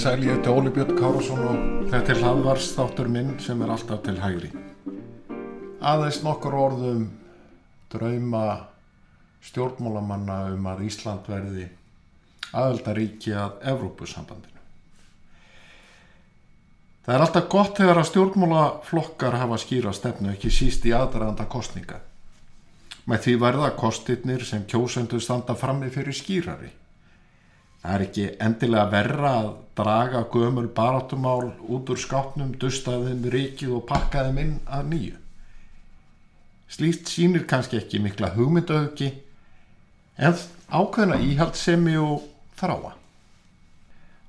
Sæli, ég heiti Óli Björn Kárasson og þetta er hlaðvars þáttur minn sem er alltaf til hægri. Aðeins nokkur orðum drauma stjórnmálamanna um að Ísland verði aðeldaríki að Evrópusambandinu. Það er alltaf gott þegar að stjórnmálaflokkar hafa skýra stefnu ekki síst í aðdraðanda kostninga. Með því verða kostirnir sem kjósendu standa frammi fyrir skýrari. Það er ekki endilega verra að draga gömul baráttumál út úr skápnum, dustaðum ríkið og pakkaðum inn að nýju. Slíkt sínir kannski ekki mikla hugmyndaauki en ákveðna íhaldsemi og þráa.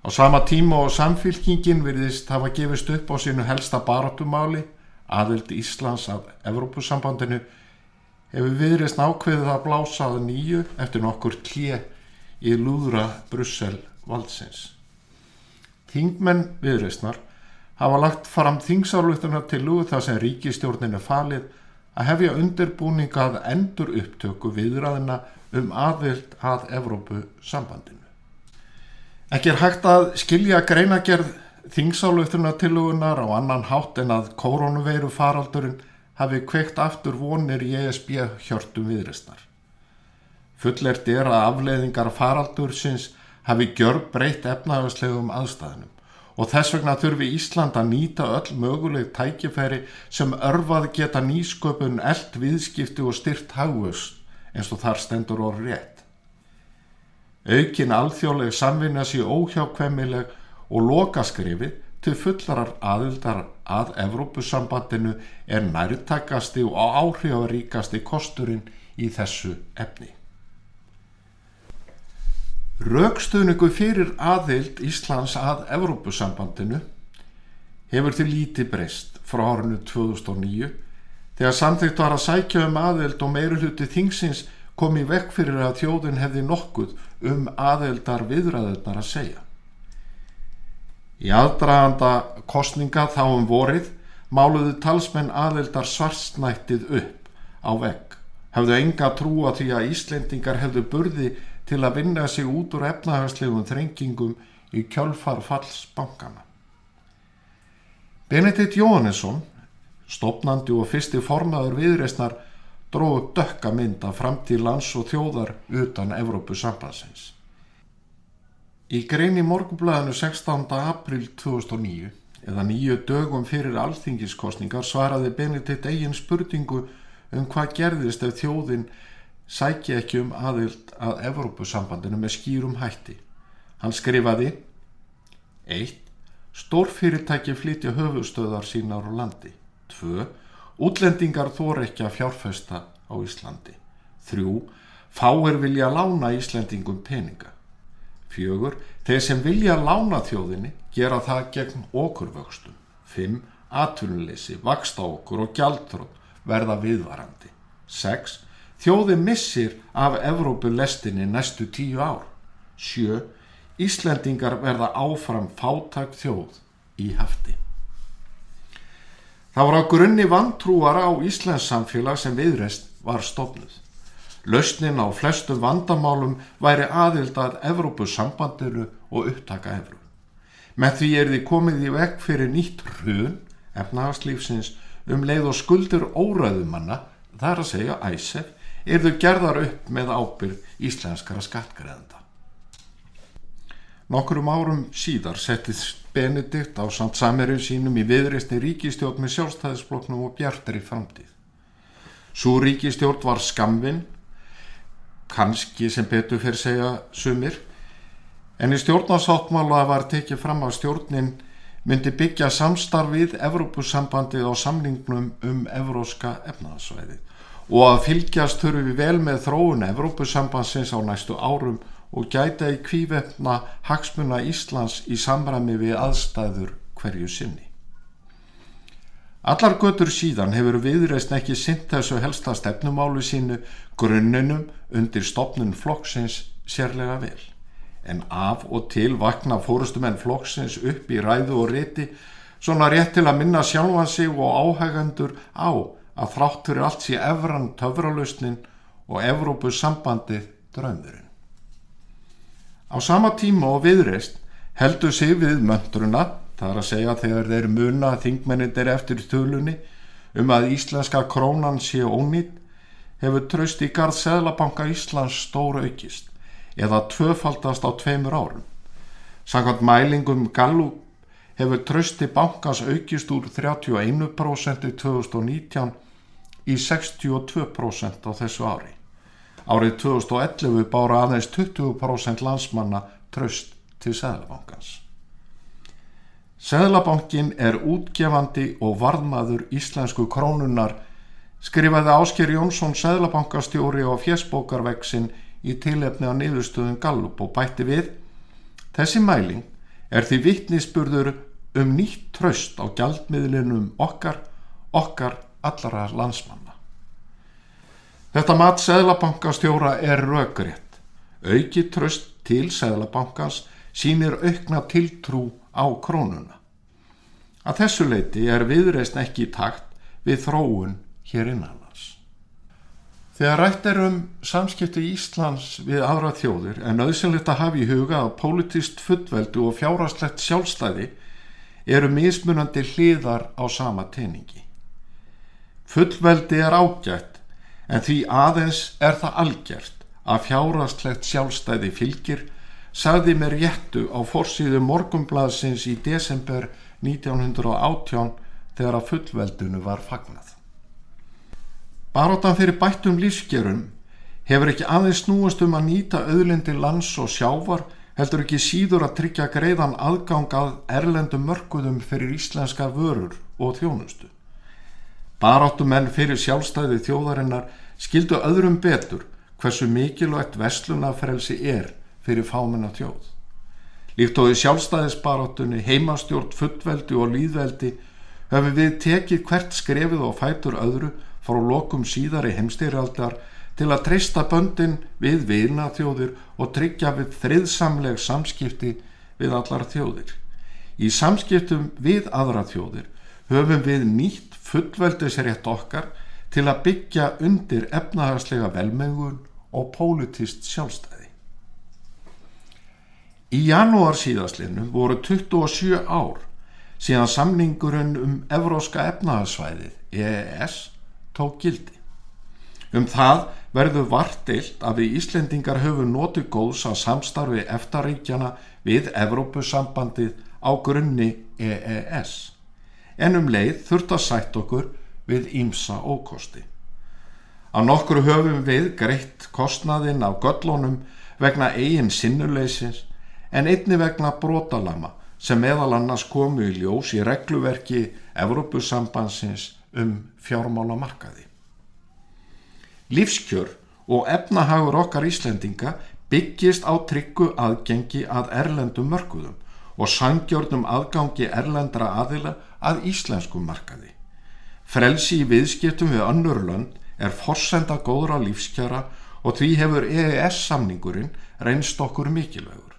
Á sama tíma og samfylkingin virðist hafa gefist upp á sínu helsta baráttumáli, aðild Íslands af Evrópusambandinu, hefur viðreist nákveðið að blása að nýju eftir nokkur klið í lúðra Brussel valdsins. Þingmenn viðreysnar hafa lagt fram þingsálutuna til lúð þar sem ríkistjórnin er falið að hefja undirbúningað endur upptöku viðræðina um aðvild að Evrópu sambandinu. Ekki er hægt að skilja greinagerð þingsálutuna til lúðunar á annan hátt en að koronaveiru faraldurinn hafi kveikt aftur vonir í ESB hjörtum viðreysnar. Fullert er að afleiðingar faraldursins hafi gjörg breytt efnahagslegum aðstæðinum og þess vegna þurfi Ísland að nýta öll möguleg tækifæri sem örfað geta nýsköpun eld viðskipti og styrt hagvöst eins og þar stendur orð rétt. Aukin alþjóðleg samvinna sé óhjákvemmileg og lokaskrifi til fullarar aðildar að Evrópusambandinu er nærtakasti og áhrifaríkasti kosturinn í þessu efni. Rögstuðningu fyrir aðild Íslands að Evrópusambandinu hefur til líti breyst frá árinu 2009 þegar samþygt var að sækja um aðild og meiri hluti þingsins kom í vekk fyrir að þjóðin hefði nokkuð um aðildar viðræðunar að segja. Í aðdraganda kostninga þá um vorið máluðu talsmenn aðildar svarsnættið upp á vekk. Hafðu enga trú að því að Íslendingar hefðu burði til að vinna sig út úr efnahagslegum þrengingum í kjölfarfalls bankana. Benedikt Jóhannesson, stopnandi og fyrsti formaður viðreysnar, dróðu dökka mynd af framtíð lands og þjóðar utan Evrópu sambansins. Í greini morgunblæðinu 16. april 2009, eða nýju dögum fyrir alþingiskostningar, svaraði Benedikt eigin spurningu um hvað gerðist ef þjóðin sækja ekki um aðild að Evrópusambandinu með skýrum hætti. Hann skrifaði 1. Stórfyrirtæki flytja höfustöðar sínar á landi 2. Útlendingar þór ekki að fjárfesta á Íslandi 3. Fáir vilja lána Íslendingum peninga 4. Þeir sem vilja lána þjóðinni gera það gegn okkurvöxtum 5. Atvinnuleysi, vaksta okkur og gjaldrótt verða viðvarandi 6. Þjóði missir af Evrópu lestinni næstu tíu ár. Sjö, Íslendingar verða áfram fátækt þjóð í hafti. Það var á grunni vantrúar á Íslands samfélag sem viðrest var stofnuð. Lausnin á flestu vandamálum væri aðild að Evrópu sambandinu og upptaka Evróp. Með því er því komið í vekk fyrir nýtt hrun, efnahagslífsins, um leið og skuldur óræðumanna, þar að segja æsef, er þau gerðar upp með ábyrð íslenskara skattgreðenda. Nokkurum árum síðar settist Benedikt á samt samerið sínum í viðreistni ríkistjórn með sjálfstæðisfloknum og bjartari framtíð. Svo ríkistjórn var skamvinn, kannski sem betur fyrir segja sumir, en í stjórnarsáttmála var tekið fram að stjórnin myndi byggja samstarfið Evrópussambandið á samningnum um evróska efnaðsvæðið og að fylgjast þurfum við vel með þróun Evrópusambansins á næstu árum og gæta í kvívetna hagsmuna Íslands í samræmi við aðstæður hverju sinni. Allar götur síðan hefur viðreist ekki sint þessu helsta stefnumálu sínu grunnunum undir stopnun flokksins sérlega vel. En af og til vakna fórustumenn flokksins upp í ræðu og riti svona rétt til að minna sjálfan sig og áhægandur á að þrátt fyrir allt sé efran töfralusnin og Evrópus sambandið draumurinn. Á sama tíma og viðreist heldur sig við möndruna, það er að segja þegar þeir muna þingmennindir eftir tölunni um að íslenska krónan sé ónýtt, hefur tröst í garð Seðlabanka Íslands stóra aukist eða tvöfaldast á tveimur árum. Sankant mælingum Gallup hefur trösti bankans aukist úr 31% í 2019 í 62% á þessu ári. Árið 2011 bára aðeins 20% landsmanna tröst til Seðlabankans. Seðlabankin er útgefandi og varðmaður íslensku krónunar skrifaði Ásker Jónsson Seðlabankastjóri á fjersbókarveksin í tilefni á niðurstöðun Gallup og bætti við Þessi mæling er því vittnisspurður um nýtt tröst á gjaldmiðlinum okkar, okkar allara landsmanna. Þetta mat Seðlabankastjóra er röggrétt. Auki tröst til Seðlabankans sínir aukna tiltrú á krónuna. Að þessu leiti er viðreist ekki í takt við þróun hér innanlands. Þegar rætt er um samskipti Íslands við aðra þjóðir er nöðsynlegt að hafa í huga að politist fullveldu og fjárastlegt sjálfstæði eru mismunandi hliðar á sama teiningi. Fullveldi er ágætt en því aðeins er það algjört að fjárastlegt sjálfstæði fylgir sagði mér réttu á forsýðu morgumblaðsins í desember 1918 þegar að fullveldunu var fagnað. Baróttan fyrir bættum lífsgerum hefur ekki aðeins snúast um að nýta auðlindi lands og sjávar heldur ekki síður að tryggja greiðan aðgang að erlendum mörguðum fyrir íslenska vörur og þjónustu. Baráttumenn fyrir sjálfstæði þjóðarinnar skildu öðrum betur hversu mikilvægt vestlunafrelsi er fyrir fámenna þjóð. Líkt og í sjálfstæðisbaráttunni, heimastjórn, fullveldi og líðveldi höfum við tekið hvert skrefið og fætur öðru frá lokum síðari heimstýrjaldar til að treysta böndin við viðna þjóðir og tryggja við þriðsamleg samskipti við allar þjóðir. Í samskiptum við aðra þjóðir höfum við nýtt fullveldisrétt okkar til að byggja undir efnahagslega velmengun og pólitist sjálfstæði. Í janúar síðastlinu voru 27 ár síðan samningurinn um Evróska efnahagsvæðið, EES, tók gildi. Um það verður vartilt að við Íslendingar höfum notið góðs að samstarfi eftaríkjana við Evrópusambandið á grunni EES en um leið þurft að sætt okkur við ímsa ókosti. Á nokkru höfum við greitt kostnaðinn af göllunum vegna eigin sinnuleysins en einni vegna brotalama sem meðal annars komu í ljós í regluverki Evrópusambansins um fjármálamarkaði. Lífskjör og efnahagur okkar Íslendinga byggist á tryggu aðgengi að erlendum mörguðum og sangjörnum aðgangi erlendra aðila að íslenskum markaði. Frelsi í viðskiptum við önnur lönd er forsenda góðra lífskjara og því hefur EES samningurinn reynst okkur mikilvægur.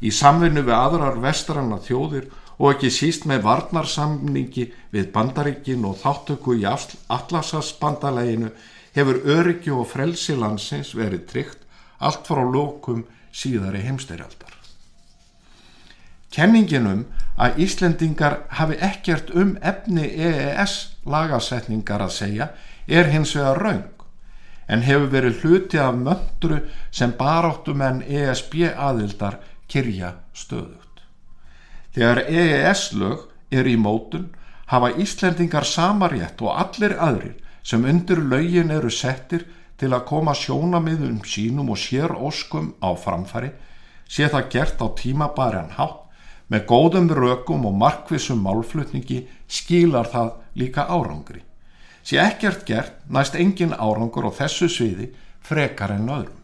Í samvinnu við aðrar vestranna þjóðir og ekki síst með varnarsamningi við bandaríkin og þáttöku í Atlasasbandaleginu hefur öryggi og frelsi landsins verið tryggt allt frá lókum síðari heimstyrjaldar. Kenninginum að Íslendingar hafi ekkert um efni EES lagasetningar að segja er hins vegar raung en hefur verið hluti af möndru sem baráttum en ESB aðildar kyrja stöðut. Þegar EES lög er í mótun hafa Íslendingar samarétt og allir aðrir sem undir lögin eru settir til að koma sjónamiðum sínum og sér óskum á framfæri sé það gert á tímabæran hátt Með góðum rökum og markvissum málflutningi skilar það líka árangri. Sér ekkert gert næst engin árangur á þessu sviði frekar en öðrum.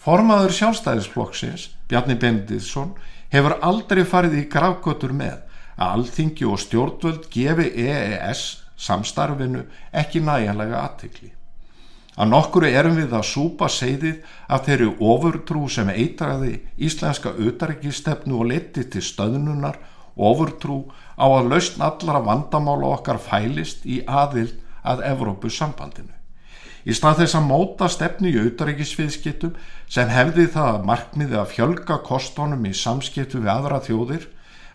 Formaður sjálfstæðisflokksins, Bjarni Bendiðsson, hefur aldrei farið í gravgötur með að alþingi og stjórnvöld gefi EES samstarfinu ekki næjanlega aðtikli. Að nokkuru erum við að súpa segðið af þeirri ofurtrú sem eitraði íslenska auðarikistefnu og leti til stöðnunar ofurtrú á að lausn allara vandamála okkar fælist í aðild að Evrópusambandinu. Í stað þess að móta stefnu í auðarikisviðskiptum sem hefði það markmiði að fjölga kostónum í samskiptu við aðra þjóðir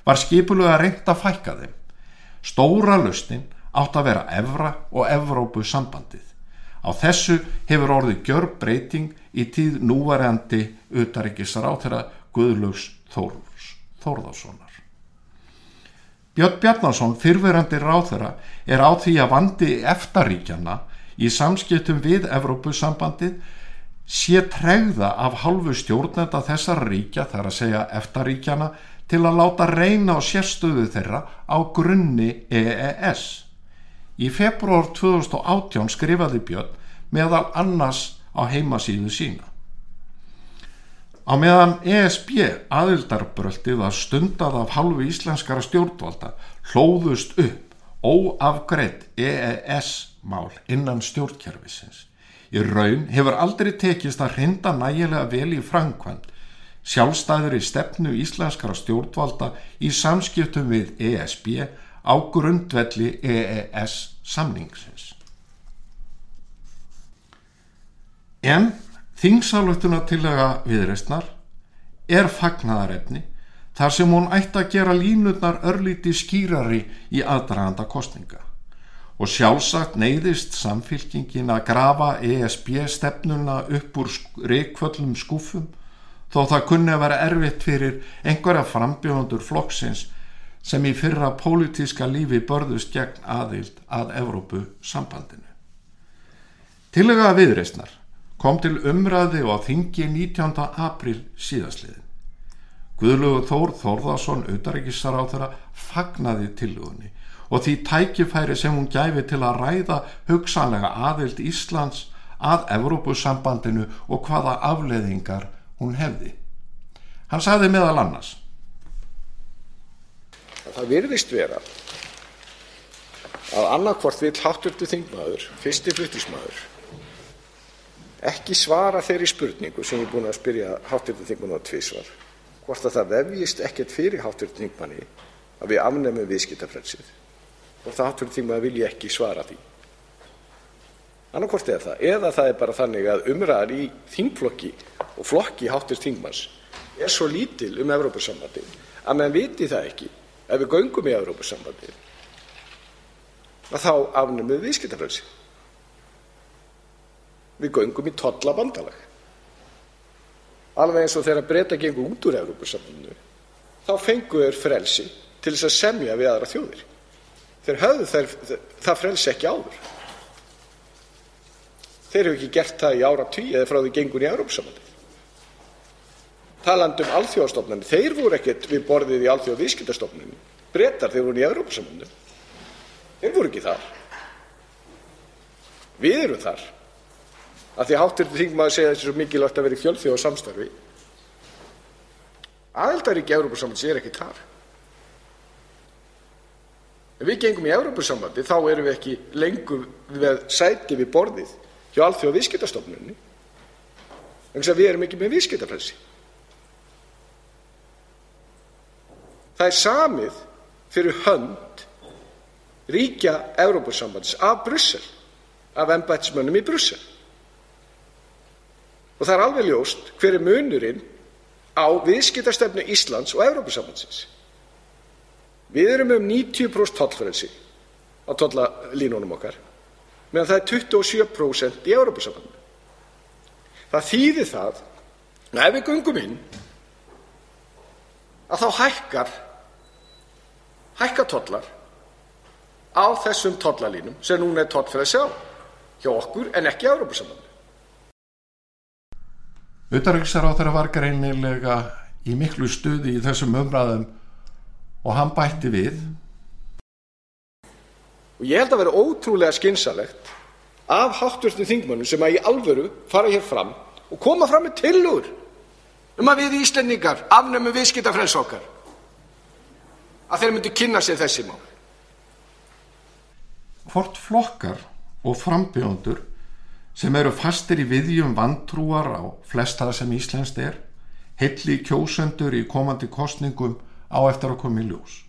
var skipuluð að reynda að fækka þeim. Stóra lausnin átt að vera Evra og Evrópusambandið. Á þessu hefur orðið gjör breyting í tíð núvarendi auðarikisar á þeirra Guðlaugs Þórðarssonar. Björn Bjarnarsson, fyrverandi ráþöra, er á því að vandi eftaríkjana í samskiptum við Evrópusambandið sé tregða af halvu stjórnenda þessar ríkja, þar að segja eftaríkjana, til að láta reyna á sérstöðu þeirra á grunni EES. Í februar 2018 skrifaði Björn meðal annars á heimasíðu sína. Á meðan ESB aðildarbröldi var stundað af halvu íslenskara stjórnvalda hlóðust upp óafgreitt EES-mál innan stjórnkerfisins. Í raun hefur aldrei tekist að hrinda nægilega vel í framkvæmt sjálfstæður í stefnu íslenskara stjórnvalda í samskiptum við ESB á grundvelli EES samningsins. En Þingsalvöktuna tillega viðreistnar er fagnadarefni þar sem hún ætti að gera línutnar örlíti skýrari í aðdraganda kostninga og sjálfsagt neyðist samfylkingin að grafa ESB stefnuna upp úr reikvöllum skúfum þó það kunni að vera erfitt fyrir einhverja frambjóðundur flokksins sem í fyrra pólitíska lífi börðust gegn aðild að Evrópu sambandinu. Tillega viðreistnar kom til umræði og að þingi 19. april síðasliðin. Guðlugur Þór Þórðarsson, auðaríkissar á þeirra, fagnaði tilugunni og því tækifæri sem hún gæfi til að ræða hugsanlega aðild Íslands að Evrópusambandinu og hvaða afleðingar hún hefði. Hann sagði meðal annars. Það virðist vera að annarkvort vil hátturdu þingmaður, fyrsti fluttismadur, ekki svara þeirri spurningu sem ég er búin að spyrja hátturðu þingmann á tvísvar hvort að það vefjist ekkert fyrir hátturðu þingmanni að við afnemum viðskiptafrelsið. Og það hátturðu þingmann vilji ekki svara því. Annarkvort er það eða það er bara þannig að umræðar í þingflokki og flokki hátturðu þingmanns er svo lítil um Evrópussambandi að menn viti það ekki ef við göngum í Evrópussambandi að þá afnemum við viðskiptafrelsið við göngum í tollabandalag. Alveg eins og þegar breyta gengur út úr Evrópusambandinu þá fengu þeir frelsi til þess að semja við aðra þjóðir. Þeir höfðu þeir, það frelsi ekki áður. Þeir hefur ekki gert það í ára tí eða frá því gengur í Evrópusambandinu taland um alþjóðastofnani þeir voru ekkert við borðið í alþjóða viðskiptastofnani breytar þeir voru í Evrópusambandinu. Þeir voru ekki þar. Við erum þar. Af því að háttvirtur þingmaður segja þessi svo mikilvægt að vera í fjölþjóðasamstarfi aðildarríki Evrópusambands er ekki þar. Ef við gengum í Evrópusambandi þá erum við ekki lengur með sæti við borðið hjá alþjóða viðskiptastofnunni vegna að við erum ekki með viðskiptafrelsi það er samið fyrir hönd ríkja Evrópusambands af embætismönnum í Brussel það er alveg ljóst hver er munurinn á viðskiptastefnu Íslands og Evrópusambandsins. Við erum um 90% tollfrelsi á tollalínunum okkar meðan það er 27% í Evrópusambandinu. Það þýðir það að ef við gungum inn þá hækkar hækkar tollar á þessum tollalínum sem núna er tollfrelsi á hjá okkur en ekki í Evrópusambandinu. Utanriksráþara var greinilega í miklu stuði í þessum umræðum og hann bætti við. Og ég held að vera ótrúlega skynsalegt af háttvörstu þingmönnum sem að í alvöru fara hér fram og koma fram með tillur um að við Íslendingar afnömmum viðskiptafrels okkar. að þeir myndu kynna sér þessi mál. Hvort flokkar og frambjóndur sem eru fastir í viðjum vantrúar á flesta sem Íslandst er, heilli kjósendur í komandi kostningum á eftir að koma í ljós.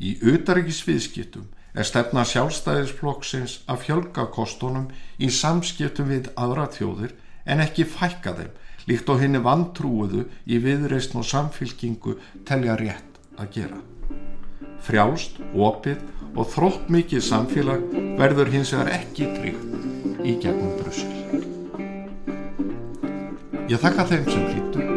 Í utaríkisviðskiptum er stefna sjálfstæðisflokksins að fjölga kostunum í samskiptum við aðra þjóðir en ekki fækka þeim líkt og henni vantrúuðu í viðreistn og samfylkingu telja rétt að gera. Frjálst, opið og þrótt mikið samfélag verður hins vegar ekki tryggt í gegnum Brussel. Ég þakka þeim sem hlýttu